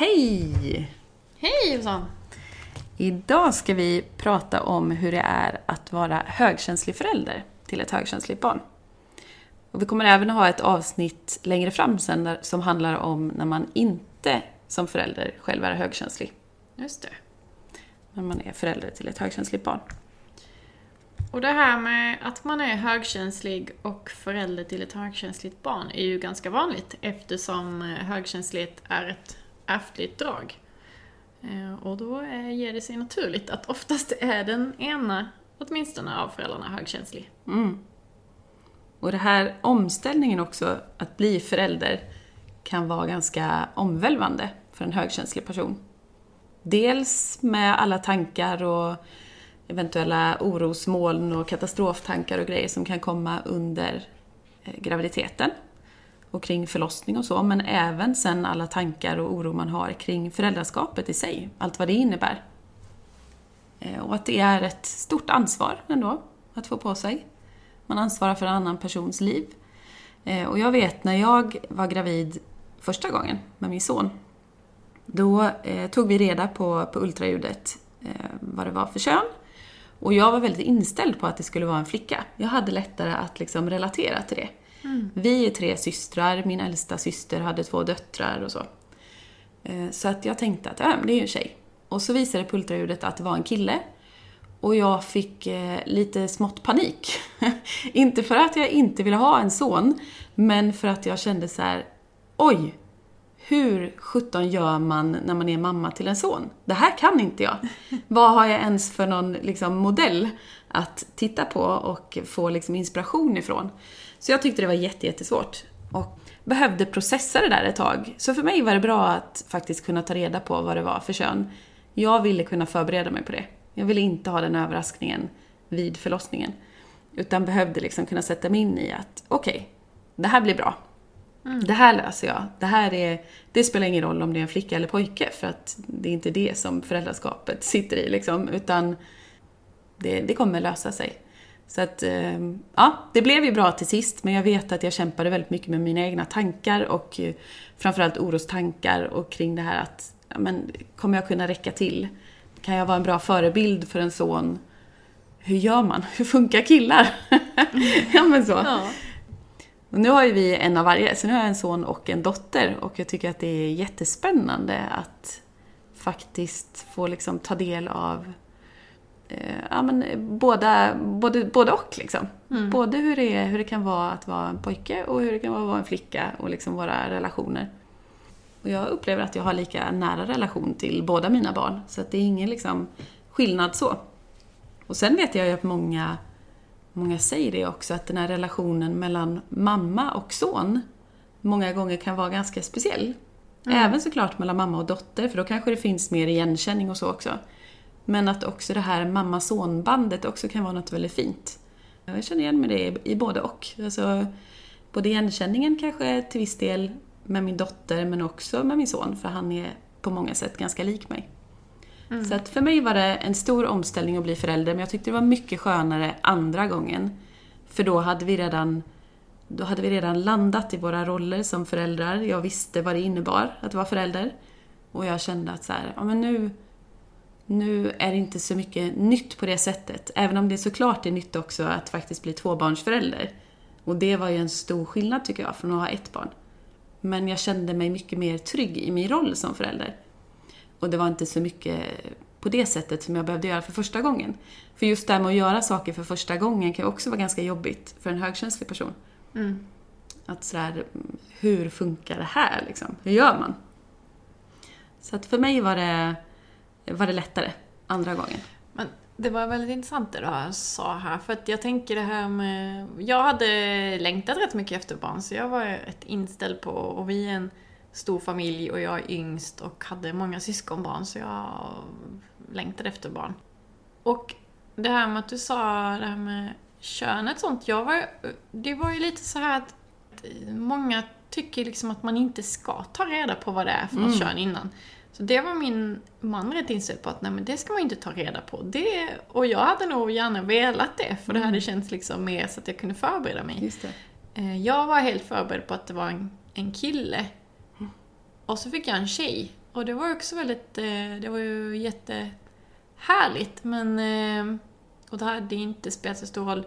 Hej! Hej Jossan! Idag ska vi prata om hur det är att vara högkänslig förälder till ett högkänsligt barn. Och vi kommer även ha ett avsnitt längre fram sen där, som handlar om när man inte som förälder själv är högkänslig. Just det. När man är förälder till ett högkänsligt barn. Och det här med att man är högkänslig och förälder till ett högkänsligt barn är ju ganska vanligt eftersom eh, högkänslighet är ett ärftligt drag. Eh, och då ger det sig naturligt att oftast är den ena, åtminstone av föräldrarna, högkänslig. Mm. Och det här omställningen också, att bli förälder, kan vara ganska omvälvande för en högkänslig person. Dels med alla tankar och eventuella orosmoln och katastroftankar och grejer som kan komma under eh, graviditeten och kring förlossning och så, men även sen alla tankar och oro man har kring föräldraskapet i sig, allt vad det innebär. Eh, och att det är ett stort ansvar ändå att få på sig. Man ansvarar för en annan persons liv. Eh, och jag vet när jag var gravid första gången med min son, då eh, tog vi reda på, på ultraljudet vad det var för kön. Och jag var väldigt inställd på att det skulle vara en flicka. Jag hade lättare att liksom relatera till det. Vi är tre systrar, min äldsta syster hade två döttrar och så. Eh, Så att jag tänkte att men det är ju en tjej. Och så visade på ultraljudet att det var en kille. Och jag fick eh, lite smått panik. inte för att jag inte ville ha en son, men för att jag kände så här: oj, hur sjutton gör man när man är mamma till en son? Det här kan inte jag. Vad har jag ens för någon liksom, modell att titta på och få liksom, inspiration ifrån? Så jag tyckte det var jätte, jättesvårt. Och behövde processa det där ett tag. Så för mig var det bra att faktiskt kunna ta reda på vad det var för kön. Jag ville kunna förbereda mig på det. Jag ville inte ha den överraskningen vid förlossningen. Utan behövde liksom kunna sätta mig in i att okej, det här blir bra. Det här löser jag. Det, här är, det spelar ingen roll om det är en flicka eller pojke för att det är inte det som föräldraskapet sitter i liksom, utan det, det kommer lösa sig. Så att, eh, ja, det blev ju bra till sist, men jag vet att jag kämpade väldigt mycket med mina egna tankar och eh, framförallt orostankar och kring det här att, ja, men kommer jag kunna räcka till? Kan jag vara en bra förebild för en son? Hur gör man? Hur funkar killar? ja men så. Ja. Och nu har ju vi en av varje, så nu har jag en son och en dotter och jag tycker att det är jättespännande att faktiskt få liksom ta del av ja, men båda, både, både och. Liksom. Både hur det, är, hur det kan vara att vara en pojke och hur det kan vara att vara en flicka och liksom våra relationer. Och jag upplever att jag har lika nära relation till båda mina barn, så att det är ingen liksom, skillnad så. Och sen vet jag ju att många Många säger det också, att den här relationen mellan mamma och son många gånger kan vara ganska speciell. Även såklart mellan mamma och dotter, för då kanske det finns mer igenkänning och så också. Men att också det här mamma-son-bandet också kan vara något väldigt fint. Jag känner igen mig det i, både och. Alltså, både igenkänningen kanske till viss del med min dotter, men också med min son, för han är på många sätt ganska lik mig. Så att för mig var det en stor omställning att bli förälder, men jag tyckte det var mycket skönare andra gången. För då hade vi redan, då hade vi redan landat i våra roller som föräldrar. Jag visste vad det innebar att vara förälder. Och jag kände att så här, ja men nu, nu är det inte så mycket nytt på det sättet. Även om det såklart är nytt också att faktiskt bli tvåbarnsförälder. Och det var ju en stor skillnad tycker jag, från att ha ett barn. Men jag kände mig mycket mer trygg i min roll som förälder. Och det var inte så mycket på det sättet som jag behövde göra för första gången. För just det här med att göra saker för första gången kan ju också vara ganska jobbigt för en högkänslig person. Mm. Att sådär, hur funkar det här liksom? Hur gör man? Så att för mig var det, var det lättare andra gången. Men det var väldigt intressant det du sa här, för att jag tänker det här med... Jag hade längtat rätt mycket efter barn, så jag var rätt inställd på, och vi är en stor familj och jag är yngst och hade många syskonbarn, så jag längtade efter barn. Och det här med att du sa det här med könet och sånt, jag var, det var ju lite så här att många tycker liksom att man inte ska ta reda på vad det är för något kön innan. Så det var min man rätt inställd på att nej men det ska man inte ta reda på. Det, och jag hade nog gärna velat det, för det hade känts liksom mer så att jag kunde förbereda mig. Just det. Eh, Jag var helt förberedd på att det var en, en kille. Och så fick jag en tjej. Och det var också väldigt, eh, det var ju jättehärligt men, eh, och det hade inte spelat så stor roll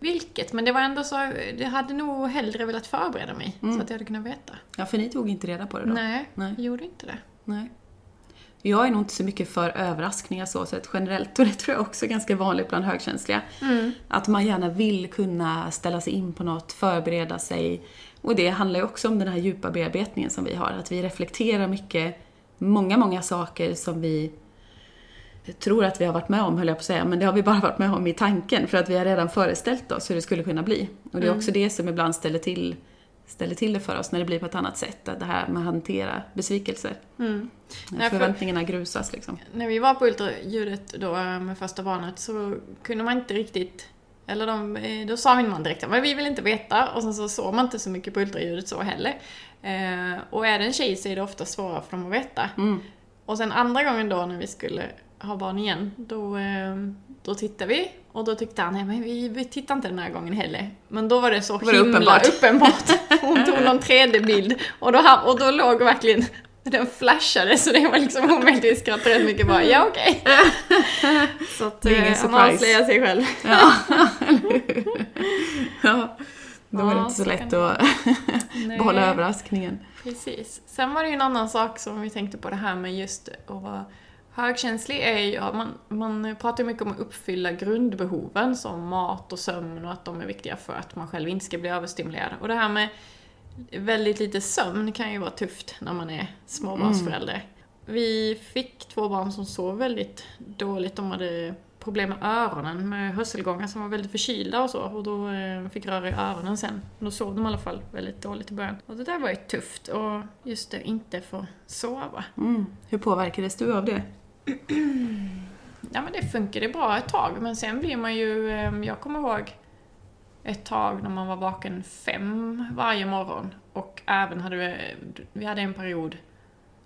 vilket, men det var ändå så, jag hade nog hellre velat förbereda mig Mm. så att jag hade kunnat veta. Ja, för ni tog inte reda på det då? Nej, Nej. jag gjorde inte det. Nej. Jag är nog inte så mycket för överraskningar så sett generellt och det tror jag också är ganska vanligt bland högkänsliga. Mm. Att man gärna vill kunna ställa sig in på något, förbereda sig. Och det handlar ju också om den här djupa bearbetningen som vi har. Att vi reflekterar mycket, många, många saker som vi tror att vi har varit med om, höll jag på att säga, men det har vi bara varit med om i tanken för att vi har redan föreställt oss hur det skulle kunna bli. Och det är också det som ibland ställer till, ställer till det för oss när det blir på ett annat sätt. att Det här med att hantera besvikelser. Mm. För- Förväntningarna grusas liksom. När vi var på ultraljudet då eh, med första barnet så kunde man inte riktigt eller de, eh, då sa min man direkt men vi vill inte veta och sen så såg man inte så mycket på ultraljudet så heller. Eh, och är det en tjej så är det ofta svårare för dem att veta. Mm. Och sen andra gången då när vi skulle ha barn igen, då, eh, då tittade vi och då tyckte han, nej men vi, vi tittar inte den här gången heller. Men då var det så Var himla uppenbart? uppenbart. Hon tog någon 3D-bild och då, och då låg verkligen den flashade så det var liksom omöjligt, vi skrattade rätt mycket bara, ja okej. så att Det är ingen eh, han avslöjar sig själv. Ja? Ja, då var det Ja, inte så så lätt att behålla överraskningen. Precis. Sen var det ju en annan sak som vi tänkte på det här med just att vara högkänslig är ju, ja, man, man pratar mycket om att uppfylla grundbehoven som mat och sömn och att de är viktiga för att man själv inte ska bli överstimulerad. Och det här med väldigt lite sömn kan ju vara tufft när man är småbarnsförälder. Vi fick två barn som sov väldigt dåligt, de hade problem med öronen, med hörselgångar som var väldigt förkylda och så. Och då eh, fick röra i öronen sen. Då sov de i alla fall väldigt dåligt i början. Och det där var ju tufft. Och just det, inte få sova. Mm. Hur påverkades du av det? Ja men det funkade bra ett tag, men sen blir man ju... eh, Jag kommer ihåg ett tag när man var vaken fem varje morgon. Och även hade vi... Vi hade en period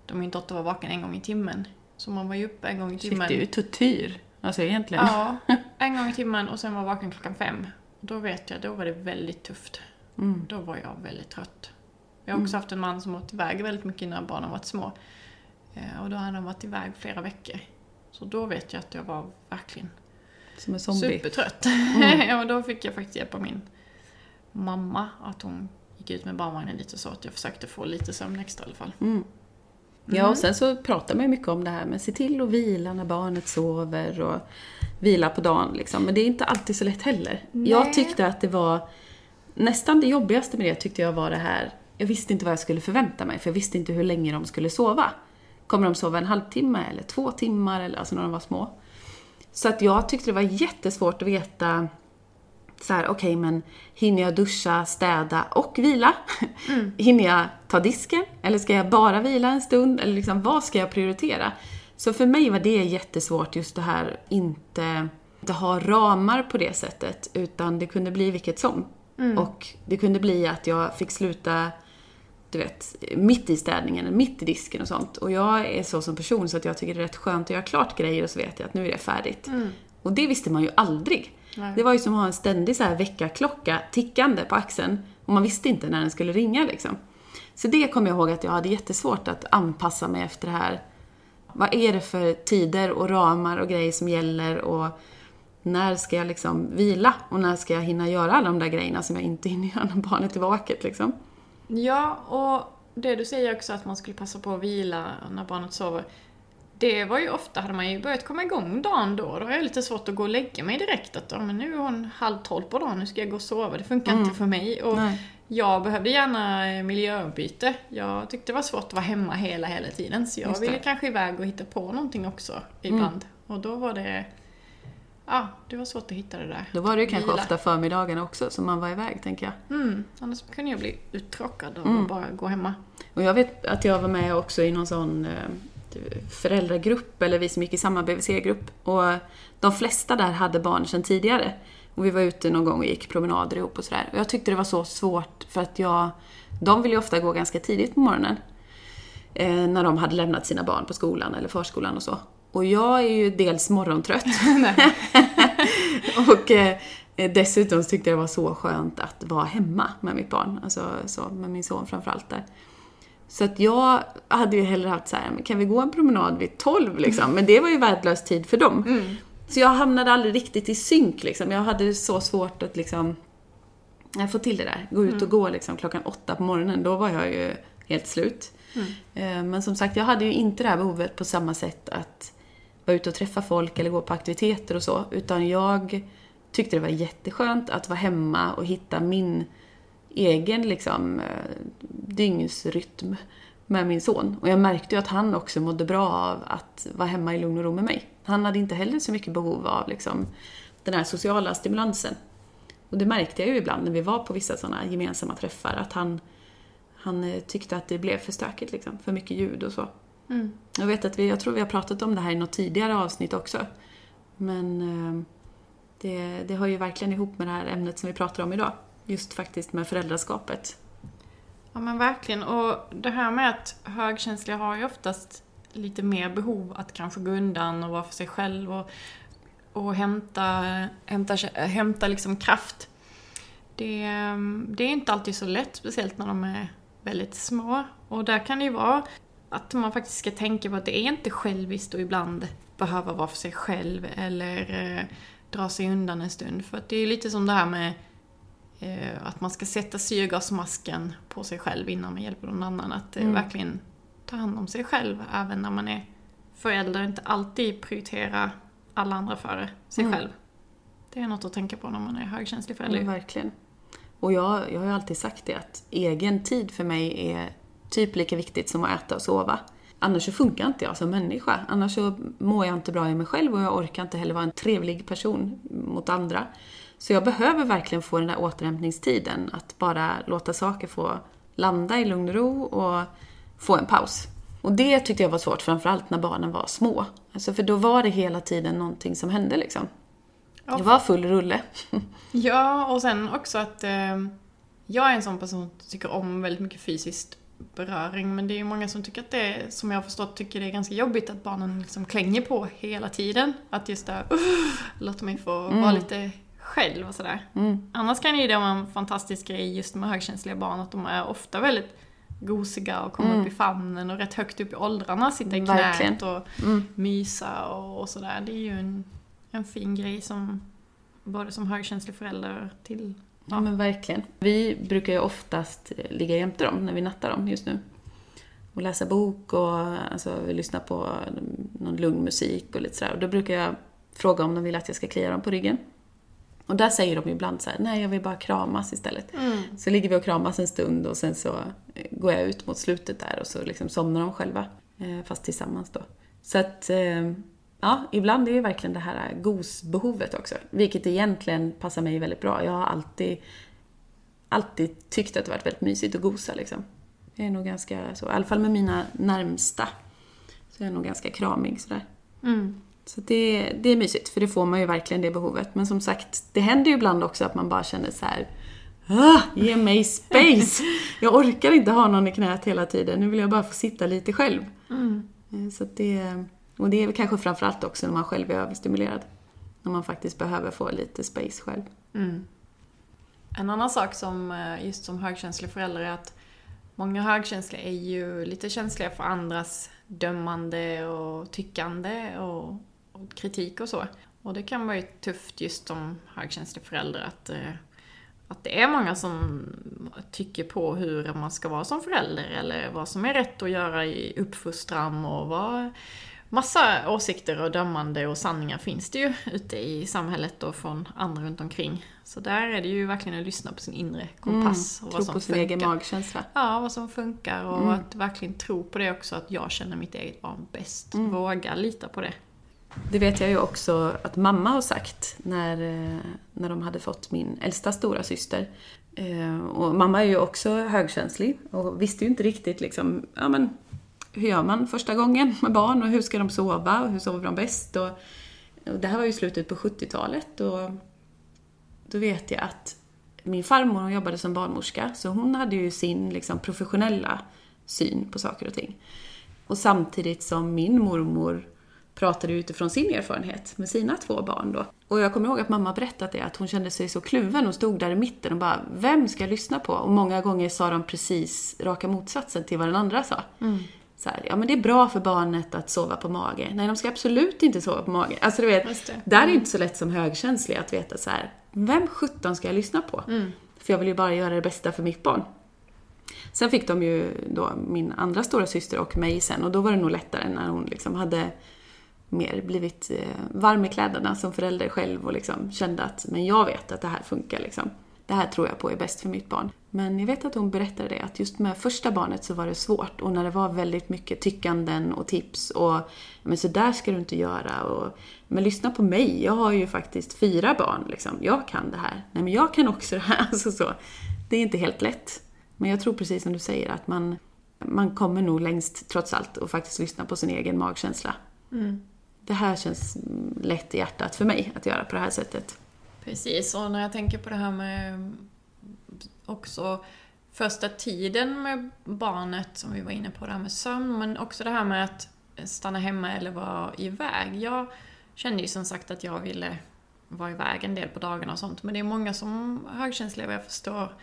då min dotter var vaken en gång i timmen. Så man var ju uppe en gång i Shit, timmen. det är ju tortyr. Alltså egentligen. Ja, en gång i timmen och sen var vaken klockan fem. Då vet jag, då var det väldigt tufft. Mm. Då var jag väldigt trött. Jag har också haft en man som åkt iväg väldigt mycket när barnen varit små. Eh, Och då hade han varit iväg flera veckor. Så då vet jag att jag var verkligen Som en zombie. supertrött. ja, och då fick jag faktiskt hjälpa min mamma att hon gick ut med barnvagnen lite så att jag försökte få lite sömn extra i alla fall. Mm. Ja, och sen så pratar man ju mycket om det här med se till att vila när barnet sover och vila på dagen liksom. Men det är inte alltid så lätt heller. Nej. Jag tyckte att det var nästan det jobbigaste med det tyckte jag var det här. Jag visste inte vad jag skulle förvänta mig för jag visste inte hur länge de skulle sova. Kommer de sova en halvtimme eller två timmar eller alltså när de var små. Så att jag tyckte det var jättesvårt att veta så här, okej men hinner jag duscha, städa och vila? hinner jag ta disken? Eller ska jag bara vila en stund? Eller liksom, vad ska jag prioritera? Så för mig var det jättesvårt just det här inte, inte ha ramar på det sättet, utan det kunde bli vilket som. Och det kunde bli att jag fick sluta du vet, mitt i städningen, mitt i disken och sånt. Och jag är så som person så att jag tycker det är rätt skönt att göra klart grejer och så vet jag att nu är det färdigt. Och det visste man ju aldrig. Nej. Det var ju som att ha en ständig så här väckarklocka tickande på axeln och man visste inte när den skulle ringa liksom. Så det kommer jag ihåg att jag hade jättesvårt att anpassa mig efter det här. Vad är det för tider och ramar och grejer som gäller och när ska jag liksom vila och när ska jag hinna göra alla de där grejerna som jag inte hinner göra när barnet är vaket liksom. Ja, och det du säger också att man skulle passa på att vila när barnet sover. Det var ju ofta, hade man ju börjat komma igång dagen då, då har jag lite svårt att gå och lägga mig direkt. Att ja, men nu är hon halv tolv på dagen, nu ska jag gå och sova. Det funkar inte för mig. Och Nej. jag behövde gärna eh, miljöombyte. Jag tyckte det var svårt att vara hemma hela, hela tiden. Så jag ville kanske iväg och hitta på någonting också ibland. Och då var det... Ja, det var svårt att hitta det där. Då var det ju kanske Vila. ofta förmiddagarna också som man var iväg, tänker jag. Mm, annars kunde jag bli uttråkad av Mm. bara gå hemma. Och jag vet att jag var med också i någon sån eh, föräldragrupp, eller vi som gick i samma BVC-grupp. Och de flesta där hade barn sedan tidigare. Och vi var ute någon gång och gick promenader ihop och sådär. Och jag tyckte det var så svårt för att jag... De ville ju ofta gå ganska tidigt på morgonen. Eh, när de hade lämnat sina barn på skolan eller förskolan och så. Och jag är ju dels morgontrött. och eh, dessutom tyckte jag det var så skönt att vara hemma med mitt barn. Alltså så, med min son framförallt där. Så att jag hade ju hellre haft så här, kan vi gå en promenad vid 12 liksom? Men det var ju värdelös tid för dem. Mm. Så jag hamnade aldrig riktigt i synk liksom. Jag hade så svårt att liksom jag få till det där. Gå ut och gå liksom klockan åtta på morgonen, då var jag ju helt slut. Eh, Men som sagt, jag hade ju inte det här behovet på samma sätt att vara ute och träffa folk eller gå på aktiviteter och så. Utan jag tyckte det var jätteskönt att vara hemma och hitta min egen liksom, eh, dygnsrytm med min son. Och jag märkte ju att han också mådde bra av att vara hemma i lugn och ro med mig. Han hade inte heller så mycket behov av liksom, den här sociala stimulansen. Och det märkte jag ju ibland när vi var på vissa sådana gemensamma träffar, att han, han eh, tyckte att det blev för stökigt, liksom, för mycket ljud och så. Mm. Jag vet att vi, jag tror vi har pratat om det här i något tidigare avsnitt också. Men ehm, det, det hör ju verkligen ihop med det här ämnet som vi pratar om idag. Just faktiskt med föräldraskapet. Ja men verkligen. Och det här med att högkänsliga har ju oftast lite mer behov att kanske gå undan och vara för sig själv och, och hämta, hämta, hämta liksom kraft. Det, ehm, det är inte alltid så lätt, speciellt när de är väldigt små. Och där kan det ju vara att man faktiskt ska tänka på att det är inte själviskt och ibland behöva vara för sig själv eller eh, dra sig undan en stund. För att det är lite som det här med eh, att man ska sätta syrgasmasken på sig själv innan man hjälper någon annan. Att eh, Mm. verkligen ta hand om sig själv även när man är förälder. Inte alltid prioritera alla andra före sig Mm. själv. Det är något att tänka på när man är högkänslig förälder. Ja, verkligen. Och jag, jag har ju alltid sagt det att egen tid för mig är typ lika viktigt som att äta och sova. Annars så funkar inte jag som människa. Annars så mår jag inte bra i mig själv och jag orkar inte heller vara en trevlig person mot andra. Så jag behöver verkligen få den där återhämtningstiden. Att bara låta saker få landa i lugn och ro och få en paus. Och det tyckte jag var svårt, framförallt när barnen var små. Alltså för då var det hela tiden någonting som hände liksom. Ja, Det var full rulle. Ja, och sen också att eh, jag är en sån person som tycker om väldigt mycket fysiskt beröring. Men det är ju många som tycker att det, är, som jag har förstått, tycker det är ganska jobbigt att barnen liksom klänger på hela tiden. Att just det här, låta mig få vara lite själv och sådär. Mm. Annars kan ju det vara en fantastisk grej just med högkänsliga barn, att de är ofta väldigt gosiga och kommer upp i famnen och rätt högt upp i åldrarna, sitta i knät Verkligen. och Mm. mysa och, och sådär. Det är ju en, en fin grej som både som högkänslig förälder till... Ja men verkligen. Vi brukar ju oftast eh, ligga jämte dem när vi nattar dem just nu. Och läsa bok och alltså, vi lyssnar på någon lugn musik och lite sådär. Och då brukar jag fråga om de vill att jag ska klia dem på ryggen. Och där säger de ibland så här: nej jag vill bara kramas istället. Så ligger vi och kramas en stund och sen så eh, går jag ut mot slutet där och så liksom somnar de själva. eh, Fast tillsammans då. Så att, ja, ibland är det verkligen det här gosbehovet också. Vilket egentligen passar mig väldigt bra. Jag har alltid, alltid tyckt att det varit väldigt mysigt att gosa liksom. Jag är nog ganska så, i alla fall med mina närmsta. Så jag är nog ganska kramig sådär. Mm. Så det, det är mysigt, för det får man ju verkligen det behovet. Men som sagt, det händer ju ibland också att man bara känner så här. Ah, ge mig space! Jag orkar inte ha någon i knät hela tiden, nu vill jag bara få sitta lite själv. Mm. Eh, Så det, och det är väl kanske framförallt också när man själv är överstimulerad. När man faktiskt behöver få lite space själv. Mm. En annan sak som eh, just som högkänslig förälder är att många högkänsliga är ju lite känsliga för andras dömande och tyckande och, och kritik och så. Och det kan vara ju tufft just som högkänslig förälder att, eh, att det är många som tycker på hur man ska vara som förälder eller vad som är rätt att göra i uppfostran och vad Massa åsikter och dömande och sanningar finns det ju ute i samhället och från andra runt omkring. Så där är det ju verkligen att lyssna på sin inre kompass. och Mm, Tro vad som på sin funkar. egen magkänsla. Ja, vad som funkar och Mm. att verkligen tro på det också, att jag känner mitt eget barn bäst. Mm. Våga lita på det. Det vet jag ju också att mamma har sagt när, eh, när de hade fått min äldsta stora syster. Eh, Och mamma är ju också högkänslig och visste ju inte riktigt liksom, ja men hur gör man första gången med barn och hur ska de sova och hur sover de bäst? Och, och det här var ju slutet på 70-talet och då vet jag att min farmor hon jobbade som barnmorska så hon hade ju sin liksom, professionella syn på saker och ting. Och samtidigt som min mormor pratade utifrån sin erfarenhet med sina två barn då. Och jag kommer ihåg att mamma berättat det, att hon kände sig så kluven. och stod där i mitten och bara, vem ska jag lyssna på? Och många gånger sa de precis raka motsatsen till vad den andra sa. Mm. Så här, ja men det är bra för barnet att sova på mage. Nej, de ska absolut inte sova på mage. Alltså du vet, där är det inte så lätt som högkänslig att veta så här, vem sjutton ska jag lyssna på? Mm. För jag vill ju bara göra det bästa för mitt barn. Sen fick de ju då min andra stora syster och mig sen och då var det nog lättare när hon liksom hade mer blivit eh, varm i kläderna som förälder själv och liksom kände att men jag vet att det här funkar liksom. Det här tror jag på är bäst för mitt barn. Men jag vet att hon berättade det, att just med första barnet så var det svårt och när det var väldigt mycket tyckanden och tips och men så där ska du inte göra och men lyssna på mig, jag har ju faktiskt fyra barn liksom. Jag kan det här. Nej men jag kan också det här. Alltså så. Det är inte helt lätt. Men jag tror precis som du säger att man, man kommer nog längst trots allt och faktiskt lyssna på sin egen magkänsla. Mm. Det här känns lätt i hjärtat för mig att göra på det här sättet. Precis, och när jag tänker på det här med också första tiden med barnet, som vi var inne på, det här med sömn, men också det här med att stanna hemma eller vara iväg. Jag kände ju som sagt att jag ville vara iväg en del på dagarna och sånt, men det är många som högkänsliga, vad jag förstår,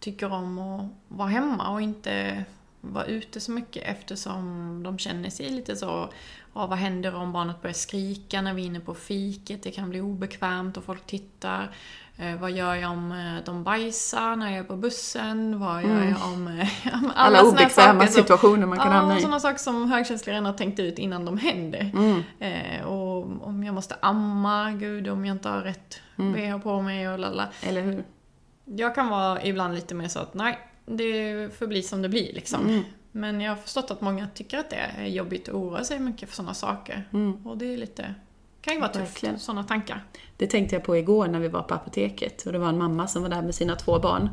tycker om att vara hemma och inte vara ute så mycket eftersom de känner sig lite så Ja, vad händer om barnet börjar skrika när vi är inne på fiket? Det kan bli obekvämt och folk tittar. Eh, vad gör jag om eh, de bajsar när jag är på bussen? Vad gör Mm. jag om... Eh, alla Alla obekväma som- situationer man kan hamna i. sådana saker som högkänsliga redan har tänkt ut innan de händer. Mm. Eh, och om jag måste amma, gud om jag inte har rätt Mm. bh på mig och lalla. Eller hur? Jag kan vara ibland lite mer så att nej, det får bli som det blir liksom. Mm. Men jag har förstått att många tycker att det är jobbigt att oroa sig mycket för sådana saker. Mm. Och det är lite, kan ju vara tufft, Verkligen. sådana tankar. Det tänkte jag på igår när vi var på apoteket och det var en mamma som var där med sina två barn.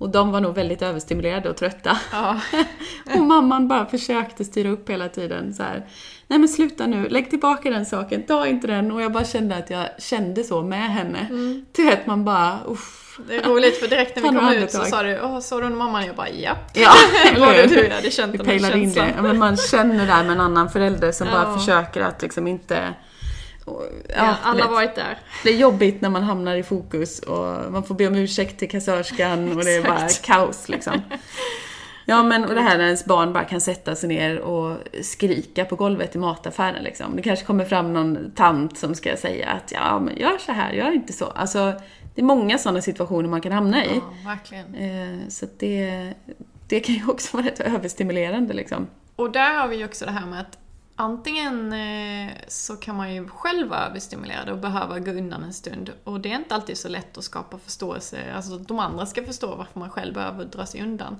Och de var nog väldigt överstimulerade och trötta. Ja, Och mamman bara försökte styra upp hela tiden så här. Nej men sluta nu, lägg tillbaka den saken, ta inte den. Och jag bara kände att jag kände så med henne. Mm. Du vet, man bara uff. det är roligt för direkt när vi kom ut så sa du Åh, såg du mamman? Jag bara japp. Ja, eller du jag hade känt Vi den här pejlade in det. känslan. Ja, men man känner det här med en annan förälder som Ja. bara försöker att liksom inte... och- Ja, Ja, alla har varit där. Det är jobbigt när man hamnar i fokus och man får be om ursäkt till kassörskan och det är bara kaos liksom. Ja men och det här när ens barn bara kan sätta sig ner och skrika på golvet i mataffären liksom. Det kanske kommer fram någon tant som ska säga att ja men gör så här, gör inte så. Alltså det är många sådana situationer man kan hamna i. Ja, verkligen. Eh, så det, det kan ju också vara rätt överstimulerande liksom. Och där har vi ju också det här med att antingen eh, så kan man ju själv vara överstimulerad och behöva gå undan en stund. Och det är inte alltid så lätt att skapa förståelse, alltså att de andra ska förstå varför man själv behöver dra sig undan.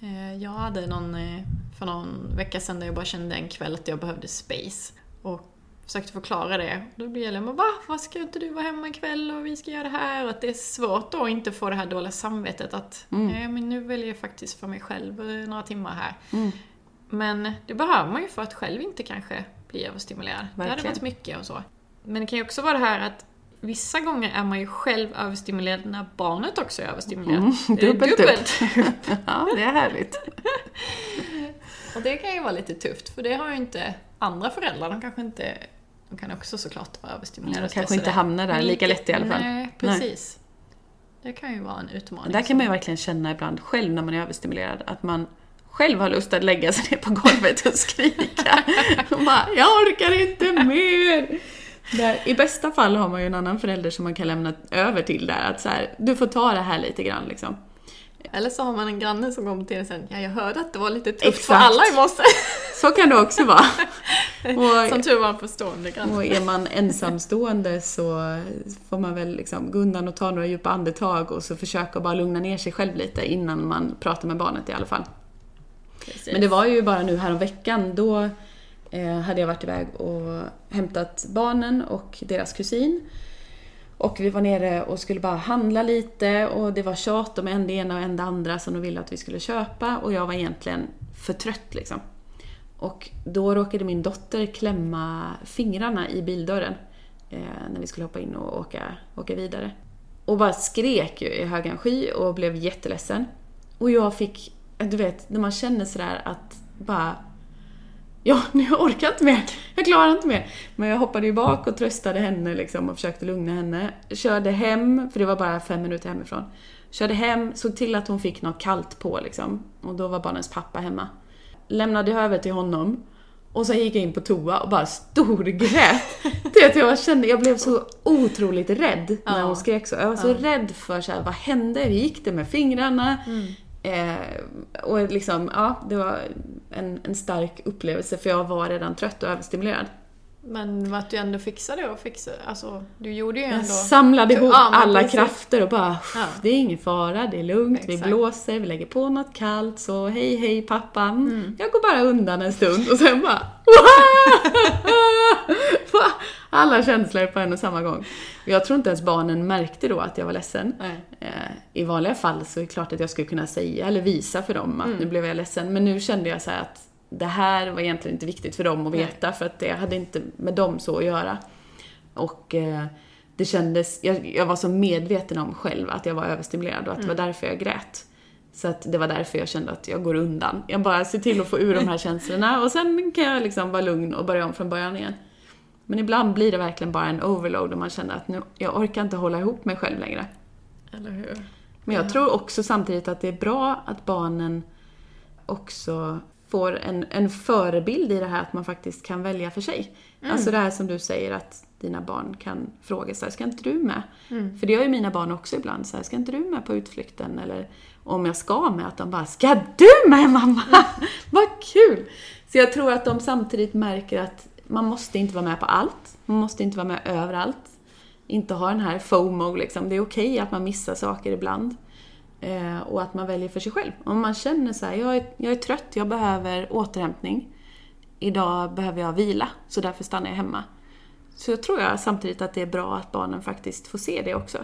Eh, jag hade någon, eh, för någon vecka sedan där jag bara kände en kväll att jag behövde space. Och försökte förklara det. Då blir jag men va? Vad ska inte du vara hemma ikväll och vi ska göra det här? Och att det är svårt då att inte få det här dåliga samvetet att Mm. nej men nu väljer jag faktiskt för mig själv några timmar här. Mm. Men det behöver man ju för att själv inte kanske bli överstimulerad. Det hade Verkligen. varit mycket och så. Men det kan ju också vara det här att vissa gånger är man ju själv överstimulerad när barnet också är överstimulerat. Mm, dubbelt dubbelt. Ja, det är härligt. Och det kan ju vara lite tufft, för det har ju inte andra föräldrar. De kanske inte... De kan också såklart vara överstimulerade. De kanske inte hamnar där lika lätt i alla fall. Nej, precis. Det kan ju vara en utmaning. Där kan man ju verkligen känna ibland själv när man är överstimulerad att man själv har lust att lägga sig ner på golvet och skrika. Och bara, jag orkar inte mer! Där, I bästa fall har man ju en annan förälder som man kan lämna över till där, att så här, du får ta det här lite grann liksom. Eller så har man en granne som kommer till en sen, ja jag hörde att det var lite tufft för Exakt. alla i morse. Så kan det också vara. Som Och, tur var en förstående granne. och är man ensamstående så får man väl liksom gå undan och ta några djupa andetag och så försöka bara lugna ner sig själv lite innan man pratar med barnet i alla fall. Precis. Men det var ju bara nu här om veckan då eh, hade jag varit iväg och hämtat barnen och deras kusin. Och vi var nere och skulle bara handla lite och det var tjat om en det ena och en det andra som de ville att vi skulle köpa och jag var egentligen för trött liksom. Och då råkade min dotter klämma fingrarna i bildörren eh, när vi skulle hoppa in och åka, åka vidare. Och bara skrek ju i högan sky och blev jätteledsen. Och jag fick, du vet, när man känner sådär att bara ja, nu jag orkar inte mer, jag klarar inte mer. Men jag hoppade ju bak och tröstade henne liksom och försökte lugna henne. Körde hem, för det var bara fem minuter hemifrån. Körde hem, såg till att hon fick något kallt på liksom. Och då var barnens pappa hemma. Lämnade över till honom. Och sen gick jag in på toa och bara storgrät. Du vet, jag kände, jag blev så otroligt rädd när hon skrek så. Jag var så Ja. rädd för så här, vad hände? Hur gick det med fingrarna? Eh, och liksom, ja, det var en, en stark upplevelse för jag var redan trött och överstimulerad. Men att du ändå fixade och fixade, alltså du gjorde ju ändå... Jag samlade ihop Ja, alla precis. krafter och bara, Ja. det är ingen fara, det är lugnt, vi Exakt. blåser, vi lägger på något kallt, så hej hej pappa, Mm. Mm. jag går bara undan en stund och sen bara Alla känslor på en och samma gång. Jag tror inte ens barnen märkte då att jag var ledsen. Nej. Eh, I vanliga fall så är det klart att jag skulle kunna säga eller visa för dem att Mm. nu blev jag ledsen. Men nu kände jag så här att det här var egentligen inte viktigt för dem att Nej. veta för att det hade inte med dem så att göra. Och eh, det kändes, jag, jag var så medveten om själv att jag var överstimulerad och att det var därför jag grät. Så att det var därför jag kände att jag går undan. Jag bara ser till att få ur de här känslorna och sen kan jag liksom vara lugn och börja om från början igen. Men ibland blir det verkligen bara en overload och man känner att nu, jag orkar inte hålla ihop mig själv längre. Eller hur? Men jag Ja. tror också samtidigt att det är bra att barnen också får en, en förebild i det här att man faktiskt kan välja för sig. Mm. Alltså det här som du säger att dina barn kan fråga så här, ska inte du med? Mm. För det gör ju mina barn också ibland, så här, ska inte du med på utflykten? Eller om jag ska med, att de bara, ska du med mamma? Vad kul! Så jag tror att de samtidigt märker att man måste inte vara med på allt. Man måste inte vara med överallt. Inte ha den här FOMO liksom. Det är okej att man missar saker ibland. Eh, och att man väljer för sig själv. Om man känner så här, jag är, jag är trött, jag behöver återhämtning. Idag behöver jag vila, så därför stannar jag hemma. Så jag tror jag samtidigt att det är bra att barnen faktiskt får se det också.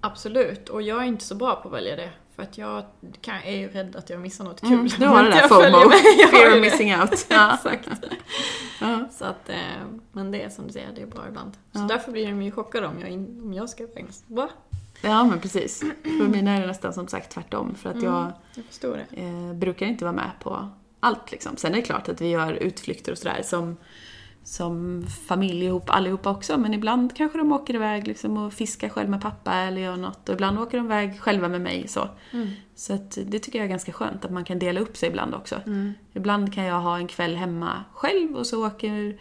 Absolut, och jag är inte så bra på att välja det. För att jag kan, är ju rädd att jag missar något kul. Mm, du har det där FOMO, fear of missing out. Ja. Exakt. Ja. Så att, eh, men det är som du säger, det är bra ibland. Så Ja. därför blir de ju chockade om jag, om jag ska iväg. Va? Ja, men precis. För mina är det nästan som sagt tvärtom. För att jag Jag förstår det. eh, brukar inte vara med på allt liksom. Sen är det klart att vi gör utflykter och sådär som, som familj ihop allihopa också. Men ibland kanske de åker iväg liksom och fiskar själv med pappa eller gör något. Och ibland åker de iväg själva med mig så. Mm. Så att det tycker jag är ganska skönt att man kan dela upp sig ibland också. Mm. Ibland kan jag ha en kväll hemma själv och så åker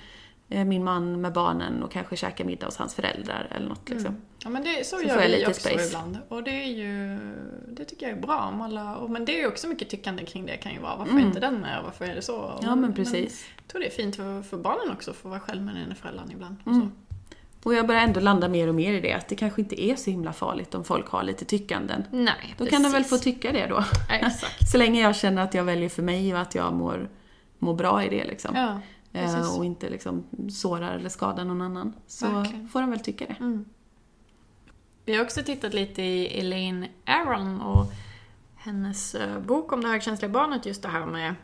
eh, min man med barnen och kanske käkar middag hos hans föräldrar eller något liksom. Mm. Ja men det, så, Så gör vi också space. ibland. Och det är ju, det tycker jag är bra om alla, och, men det är ju också mycket tyckande kring det kan ju vara. Varför Mm. är inte den med? Varför är det så? Ja men precis. jag tror det är fint för, för barnen också att få vara själv med den ena föräldern ibland. Och Mm. Och jag börjar ändå landa mer och mer i det, att det kanske inte är så himla farligt om folk har lite tyckanden. Nej, Då kan de väl få tycka det då. Exakt. Så länge jag känner att jag väljer för mig och att jag mår, mår bra i det liksom. Ja, Eh, precis. och inte liksom sårar eller skadar någon annan. Så Verkligen. får de väl tycka det. Mm. Vi har också tittat lite i Elaine Aron och hennes eh, bok om det högkänsliga barnet, just det här med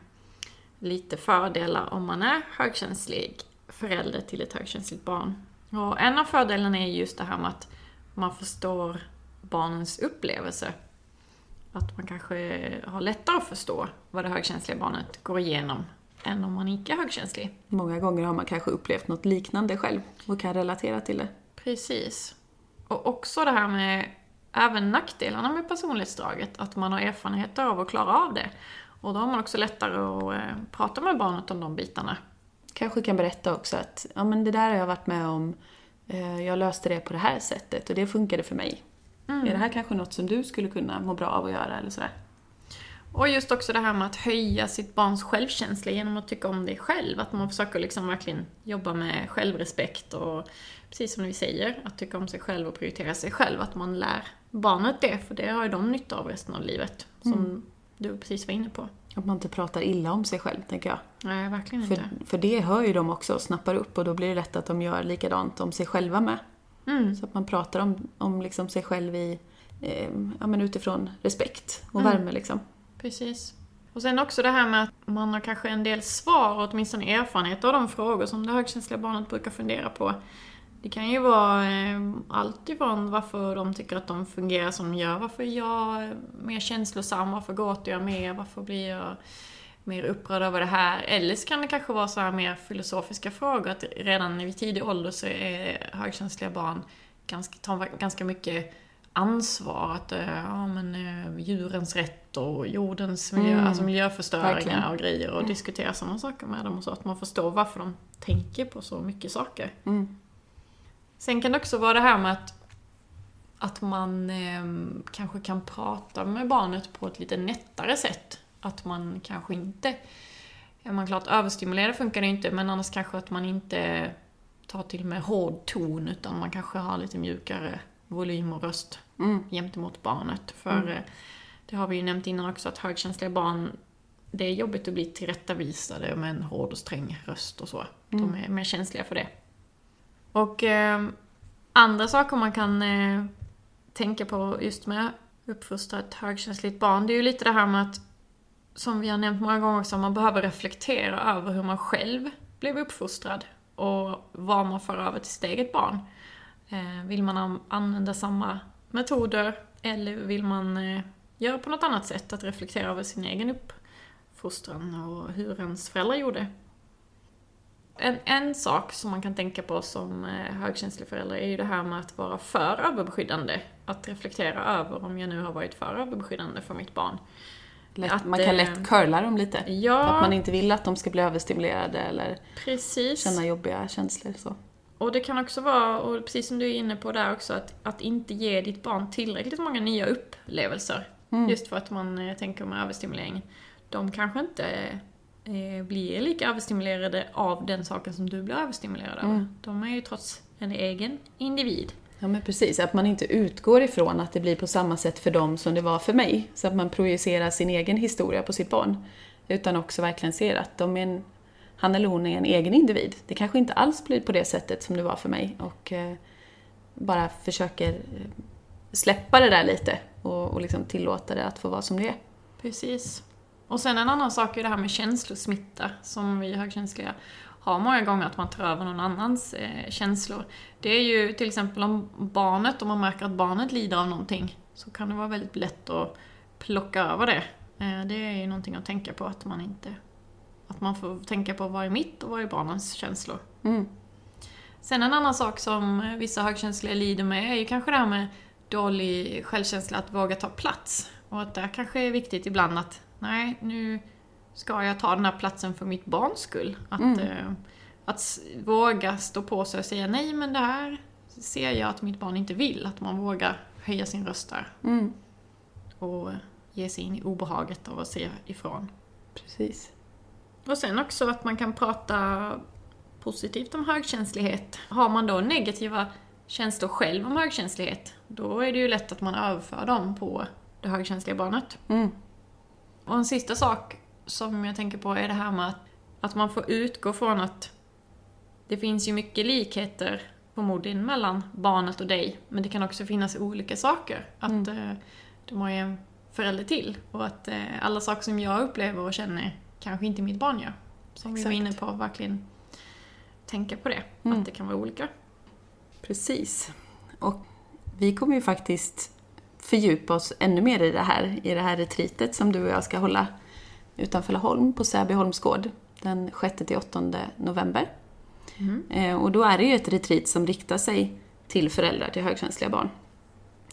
lite fördelar om man är högkänslig förälder till ett högkänsligt barn. Och en av fördelarna är just det här med att man förstår barnens upplevelse. Att man kanske har lättare att förstå vad det högkänsliga barnet går igenom än om man inte är högkänslig. Många gånger har man kanske upplevt något liknande själv och kan relatera till det. Precis. Och också det här med även nackdelarna med personlighetsdraget, att man har erfarenheter av att klara av det. Och då har man också lättare att eh, prata med barnet om de bitarna. Kanske kan berätta också att ja, men det där har jag varit med om, eh, jag löste det på det här sättet och det funkade för mig. Mm. Är det här kanske något som du skulle kunna må bra av att göra eller sådär? Och just också det här med att höja sitt barns självkänsla genom att tycka om det själv. Att man försöker liksom verkligen jobba med självrespekt och precis som vi säger, att tycka om sig själv och prioritera sig själv. Att man lär barnet det, för det har ju de nytta av resten av livet. Som Mm. du precis var inne på. Att man inte pratar illa om sig själv, tänker jag. Nej, verkligen inte. För, för det hör ju de också och snappar upp och då blir det lätt att de gör likadant om sig själva med. Mm. Så att man pratar om, om liksom sig själv i, eh, ja, men utifrån respekt och Mm. värme liksom. Precis. Och sen också det här med att man har kanske en del svar och åtminstone erfarenhet av de frågor som det högkänsliga barnet brukar fundera på. Det kan ju vara eh, allt ifrån varför de tycker att de fungerar som de gör, varför är jag mer känslosam, varför gråter jag mer, varför blir jag mer upprörd över det här. Eller så kan det kanske vara så här mer filosofiska frågor, att redan vid tidig ålder så är högkänsliga barn ganska, tar ganska mycket ansvar. Att, eh, ja men eh, djurens rätt och jordens miljö, Mm. alltså miljöförstöringar Verkligen. och grejer och diskutera sådana saker med dem och så. Att man förstår varför de tänker på så mycket saker. Mm. Sen kan det också vara det här med att, att man eh, kanske kan prata med barnet på ett lite nättare sätt. Att man kanske inte... Ja, man klart överstimulera funkar det inte, men annars kanske att man inte tar till med hård ton, utan man kanske har lite mjukare volym och röst Mm. gentemot barnet. För eh, det har vi ju nämnt innan också, att högkänsliga barn, det är jobbigt att bli tillrättavisade med en hård och sträng röst och så. De är mer känsliga för det. Och eh, andra saker man kan eh, tänka på just med uppfostra ett högkänsligt barn, det är ju lite det här med att, som vi har nämnt många gånger också, man behöver reflektera över hur man själv blev uppfostrad och vad man för över till sitt eget barn. Eh, vill man an- använda samma metoder eller vill man eh, göra på något annat sätt? Att reflektera över sin egen uppfostran och hur ens föräldrar gjorde. En, en sak som man kan tänka på som eh, högkänslig förälder är ju det här med att vara för överbeskyddande. Att reflektera över om jag nu har varit för överbeskyddande för mitt barn. Lätt, Att, man kan lätt curla dem lite. För Ja, att man inte vill att de ska bli överstimulerade eller precis. känna jobbiga känslor. Så. Och det kan också vara, och precis som du är inne på där också, att, att inte ge ditt barn tillräckligt många nya upplevelser. Mm. Just för att man eh, tänker med överstimulering. De kanske inte eh, blir lika överstimulerade av den saken som du blir överstimulerad av. Mm. De är ju trots en egen individ. Ja men precis, att man inte utgår ifrån att det blir på samma sätt för dem som det var för mig. Så att man projicerar sin egen historia på sitt barn. Utan också verkligen ser att de är en, han eller hon är en egen individ. Det kanske inte alls blir på det sättet som det var för mig. Och eh, bara försöker eh, släppa det där lite och, och liksom tillåta det att få vara som det är. Precis. Och sen en annan sak är det här med känslosmitta, som vi högkänsliga har många gånger, att man tar över någon annans eh, känslor. Det är ju till exempel om barnet, om man märker att barnet lider av någonting, så kan det vara väldigt lätt att plocka över det. Eh, det är ju någonting att tänka på, att man inte... Att man får tänka på vad är mitt och vad är barnens känslor. Mm. Sen en annan sak som vissa högkänsliga lider med är ju kanske det här med dålig självkänsla, att våga ta plats. Och att det kanske är viktigt ibland att, nej, nu ska jag ta den här platsen för mitt barns skull. Att, Mm. eh, att våga stå på sig och säga nej, men det här ser jag att mitt barn inte vill. Att man vågar höja sin röst där Mm. och ge sig in i obehaget av att se ifrån. Precis. Och sen också att man kan prata positivt om högkänslighet. Har man då negativa känslor själv om högkänslighet, då är det ju lätt att man överför dem på det högkänsliga barnet. Mm. Och en sista sak som jag tänker på är det här med att, att man får utgå från att det finns ju mycket likheter förmodligen mellan barnet och dig, men det kan också finnas olika saker. Att eh, de har ju en förälder till och att eh, alla saker som jag upplever och känner kanske inte mitt barn gör. Som vi var Exakt. inne på, verkligen tänka på det, Mm. att det kan vara olika. Precis. Och vi kommer ju faktiskt fördjupa oss ännu mer i det här, i det här retreatet som du och jag ska hålla utanför Laholm på Säby Holmsgård den 6-8 november. Mm. Eh, Och då är det ju ett retreat som riktar sig till föräldrar till högkänsliga barn.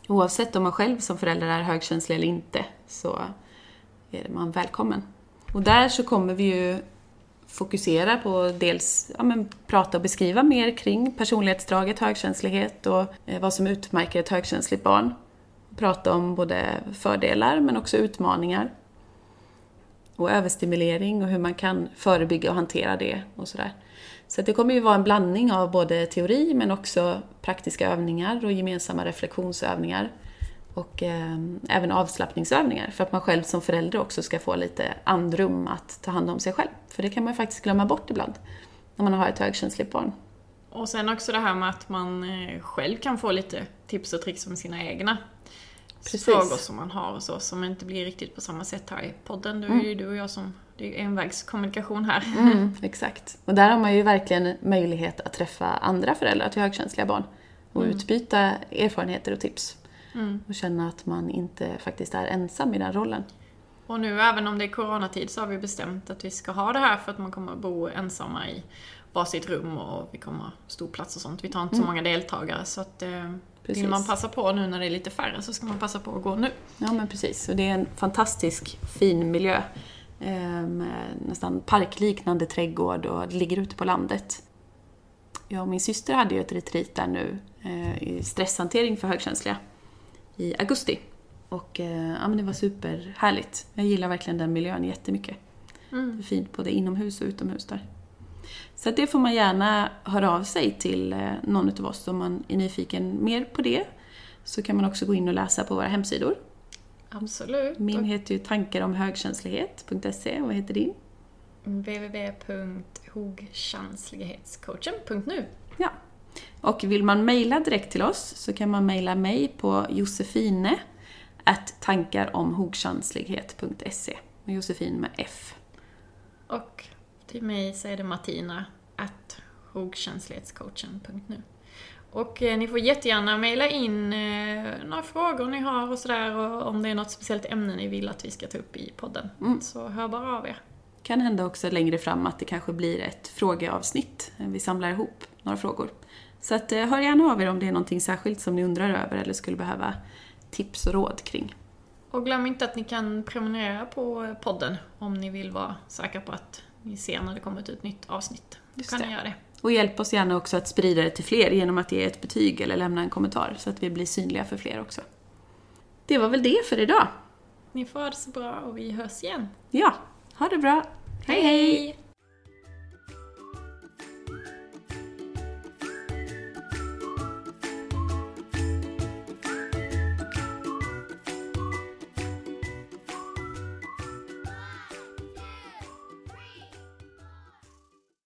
Oavsett om man själv som förälder är högkänslig eller inte så är man välkommen. Och där så kommer vi ju fokusera på dels ja, men, prata och beskriva mer kring personlighetsdraget högkänslighet och eh, vad som utmärker ett högkänsligt barn. Prata om både fördelar men också utmaningar. Och överstimulering och hur man kan förebygga och hantera det och sådär. Så att det kommer ju vara en blandning av både teori men också praktiska övningar och gemensamma reflektionsövningar. Och eh, även avslappningsövningar för att man själv som förälder också ska få lite andrum att ta hand om sig själv. För det kan man ju faktiskt glömma bort ibland när man har ett högkänsligt barn. Och sen också det här med att man eh, själv kan få lite tips och tricks om sina egna Precis. frågor som man har och så, som inte blir riktigt på samma sätt här i podden. Då är Mm. ju du och jag som, det är ju envägskommunikation här. Mm, exakt. Och där har man ju verkligen möjlighet att träffa andra föräldrar till högkänsliga barn och Mm. utbyta erfarenheter och tips. Mm. Och känna att man inte faktiskt är ensam i den rollen. Och nu även om det är coronatid så har vi bestämt att vi ska ha det här för att man kommer att bo ensamma i varsitt rum och vi kommer ha stor plats och sånt. Vi tar inte så många deltagare så att eh, Precis. vill man passa på nu när det är lite färre så ska man passa på att gå nu. Ja men precis, och det är en fantastisk fin miljö. eh, Med nästan parkliknande trädgård och det ligger ute på landet. Jag och min syster hade ju ett retreat där nu eh, i stresshantering för högkänsliga i augusti. Och eh, ja, men det var superhärligt. Jag gillar verkligen den miljön jättemycket. Det är fint både inomhus och utomhus där. Så det får man gärna höra av sig till eh, någon av oss om man är nyfiken mer på det. Så kan man också gå in och läsa på våra hemsidor. Absolut. Min heter ju tankaromhögkänslighet.se. Vad heter din? www.hogkänslighetscoachen.nu Ja. Och vill man mejla direkt till oss så kan man mejla mig på josefine tankaromhogkänslighet.se. Och Josefin med F. Och till mig så är det Martina at hogkänslighetscoachen.nu. Och eh, ni får jättegärna mejla in eh, några frågor ni har och sådär och om det är något speciellt ämne ni vill att vi ska ta upp i podden. Så hör bara av er. Kan hända också längre fram att det kanske blir ett frågeavsnitt. Vi samlar ihop några frågor. Så att, eh, hör gärna av er om det är någonting särskilt som ni undrar över eller skulle behöva tips och råd kring. Och glöm inte att ni kan prenumerera på podden om ni vill vara säkra på att ni ser när det kommer ett nytt avsnitt. Då kan ni göra det. Och hjälp oss gärna också att sprida det till fler genom att ge ett betyg eller lämna en kommentar så att vi blir synliga för fler också. Det var väl det för idag. Ni får ha det så bra och vi hörs igen. Ja, ha det bra. hej! hej.